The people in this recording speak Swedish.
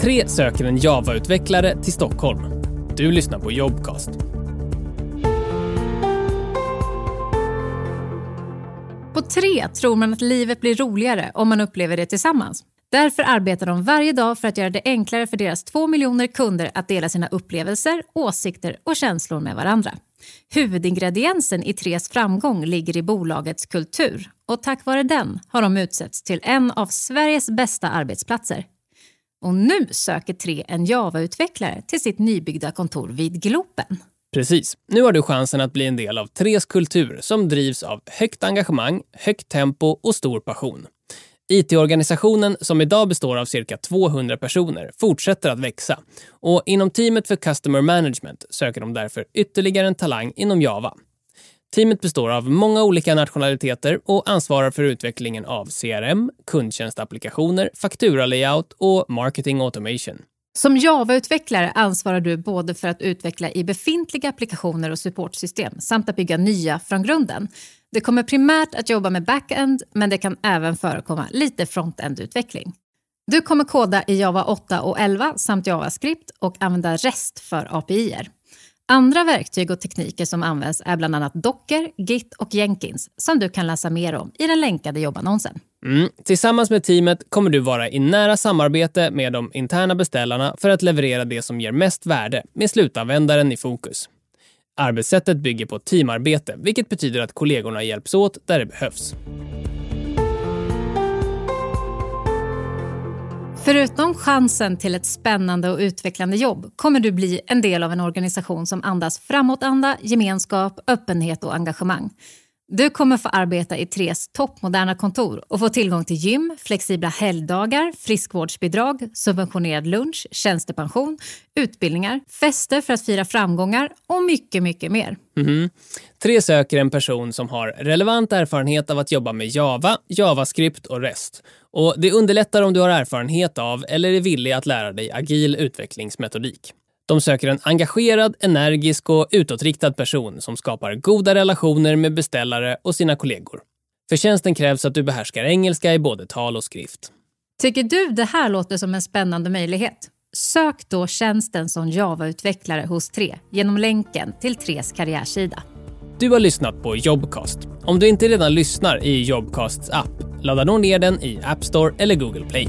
Tre söker en Java-utvecklare till Stockholm. Du lyssnar på Jobcast. På tre tror man att livet blir roligare om man upplever det tillsammans. Därför arbetar de varje dag för att göra det enklare för deras två miljoner kunder att dela sina upplevelser, åsikter och känslor med varandra. Huvudingrediensen i Tres framgång ligger i bolagets kultur och tack vare den har de utsetts till en av Sveriges bästa arbetsplatser. Och nu söker Tre en Java-utvecklare till sitt nybyggda kontor vid Globen. Precis. Nu har du chansen att bli en del av Tres kultur som drivs av högt engagemang, högt tempo och stor passion. IT-organisationen, som idag består av cirka 200 personer, fortsätter att växa. Och inom teamet för Customer Management söker de därför ytterligare en talang inom Java. Teamet består av många olika nationaliteter och ansvarar för utvecklingen av CRM, kundtjänstapplikationer, fakturalayout och marketing automation. Som Java-utvecklare ansvarar du både för att utveckla i befintliga applikationer och supportsystem samt att bygga nya från grunden. Det kommer primärt att jobba med backend, men det kan även förekomma lite frontend-utveckling. Du kommer koda i Java 8 och 11 samt JavaScript och använda REST för API-er. Andra verktyg och tekniker som används är bland annat Docker, Git och Jenkins som du kan läsa mer om i den länkade jobbannonsen. Mm. Tillsammans med teamet kommer du vara i nära samarbete med de interna beställarna för att leverera det som ger mest värde med slutanvändaren i fokus. Arbetssättet bygger på teamarbete, vilket betyder att kollegorna hjälps åt där det behövs. Förutom chansen till ett spännande och utvecklande jobb kommer du bli en del av en organisation som andas framåtanda, gemenskap, öppenhet och engagemang. Du kommer få arbeta i Tres toppmoderna kontor och få tillgång till gym, flexibla helgdagar, friskvårdsbidrag, subventionerad lunch, tjänstepension, utbildningar, fester för att fira framgångar och mycket, mycket mer. Mm. Tre söker en person som har relevant erfarenhet av att jobba med Java, JavaScript och REST. Och det underlättar om du har erfarenhet av eller är villig att lära dig agil utvecklingsmetodik. De söker en engagerad, energisk och utåtriktad person som skapar goda relationer med beställare och sina kollegor. För tjänsten krävs att du behärskar engelska i både tal och skrift. Tycker du det här låter som en spännande möjlighet? Sök då tjänsten som Java-utvecklare hos Tre genom länken till Tres karriärsida. Du har lyssnat på Jobcast. Om du inte redan lyssnar i Jobcasts app, ladda då ner den i App Store eller Google Play.